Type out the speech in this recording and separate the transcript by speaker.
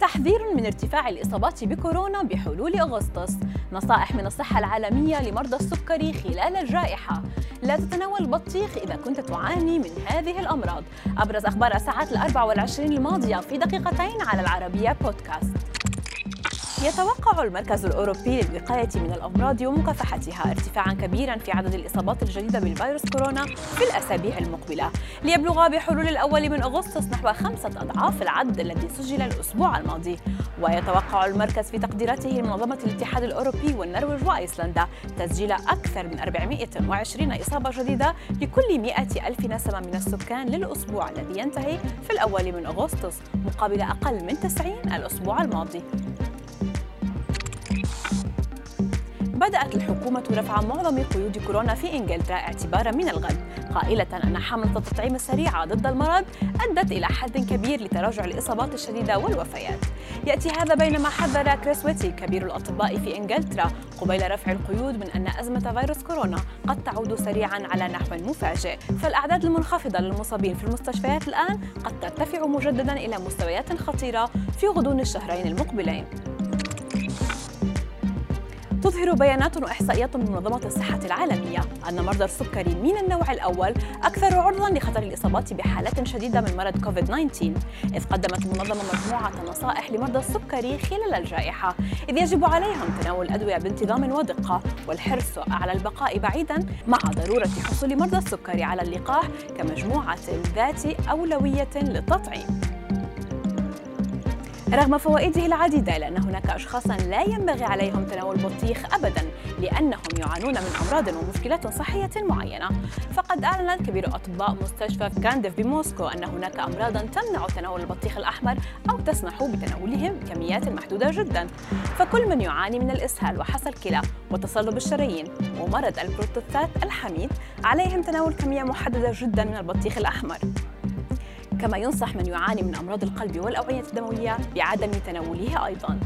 Speaker 1: تحذير من ارتفاع الإصابات بكورونا بحلول أغسطس. نصائح من الصحة العالمية لمرضى السكري خلال الجائحة. لا تتناول البطيخ إذا كنت تعاني من هذه الأمراض. أبرز أخبار الساعات الأربع والعشرين الماضية في دقيقتين على العربية بودكاست. يتوقع المركز الأوروبي للوقاية من الأمراض ومكافحتها ارتفاعا كبيرا في عدد الإصابات الجديدة بالفيروس كورونا في الأسابيع المقبلة. ليبلغ بحلول الأول من أغسطس نحو خمسة أضعاف العدد الذي سجل الأسبوع الماضي. ويتوقع المركز في تقديراته منظمة الاتحاد الأوروبي والنرويج وأيسلندا تسجيل أكثر من 420 إصابة جديدة لكل 100 ألف نسمة من السكان للأسبوع الذي ينتهي في الأول من أغسطس مقابل أقل من 90 الأسبوع الماضي. بدأت الحكومة رفع معظم قيود كورونا في إنجلترا اعتبارا من الغد قائلة أن حملة التطعيم السريعة ضد المرض أدت إلى حد كبير لتراجع الإصابات الشديدة والوفيات. يأتي هذا بينما حذر كريس ويتي كبير الأطباء في إنجلترا قبيل رفع القيود من أن أزمة فيروس كورونا قد تعود سريعا على نحو مفاجئ. فالأعداد المنخفضة للمصابين في المستشفيات الآن قد ترتفع مجددا إلى مستويات خطيرة في غضون الشهرين المقبلين. تظهر بيانات وإحصائيات من منظمة الصحة العالمية أن مرضى السكري من النوع الأول أكثر عرضة لخطر الإصابات بحالات شديدة من مرض كوفيد-19 إذ قدمت المنظمة مجموعة نصائح لمرضى السكري خلال الجائحة إذ يجب عليهم تناول الأدوية بانتظام ودقة والحرص على البقاء بعيدا مع ضرورة حصول مرضى السكري على اللقاح كمجموعة ذات أولوية للتطعيم. رغم فوائده العديدة إلا أن هناك أشخاصا لا ينبغي عليهم تناول البطيخ أبدا لأنهم يعانون من أمراض ومشكلات صحية معينة. فقد أعلن كبير أطباء مستشفى كانديف بموسكو أن هناك أمراضا تمنع تناول البطيخ الأحمر أو تسمح بتناولهم كميات محدودة جدا. فكل من يعاني من الإسهال وحصى الكلى وتصلب الشرايين ومرض البروتوستات الحميد عليهم تناول كمية محددة جدا من البطيخ الأحمر. كما ينصح من يعاني من أمراض القلب والأوعية الدموية بعدم تناوله أيضاً.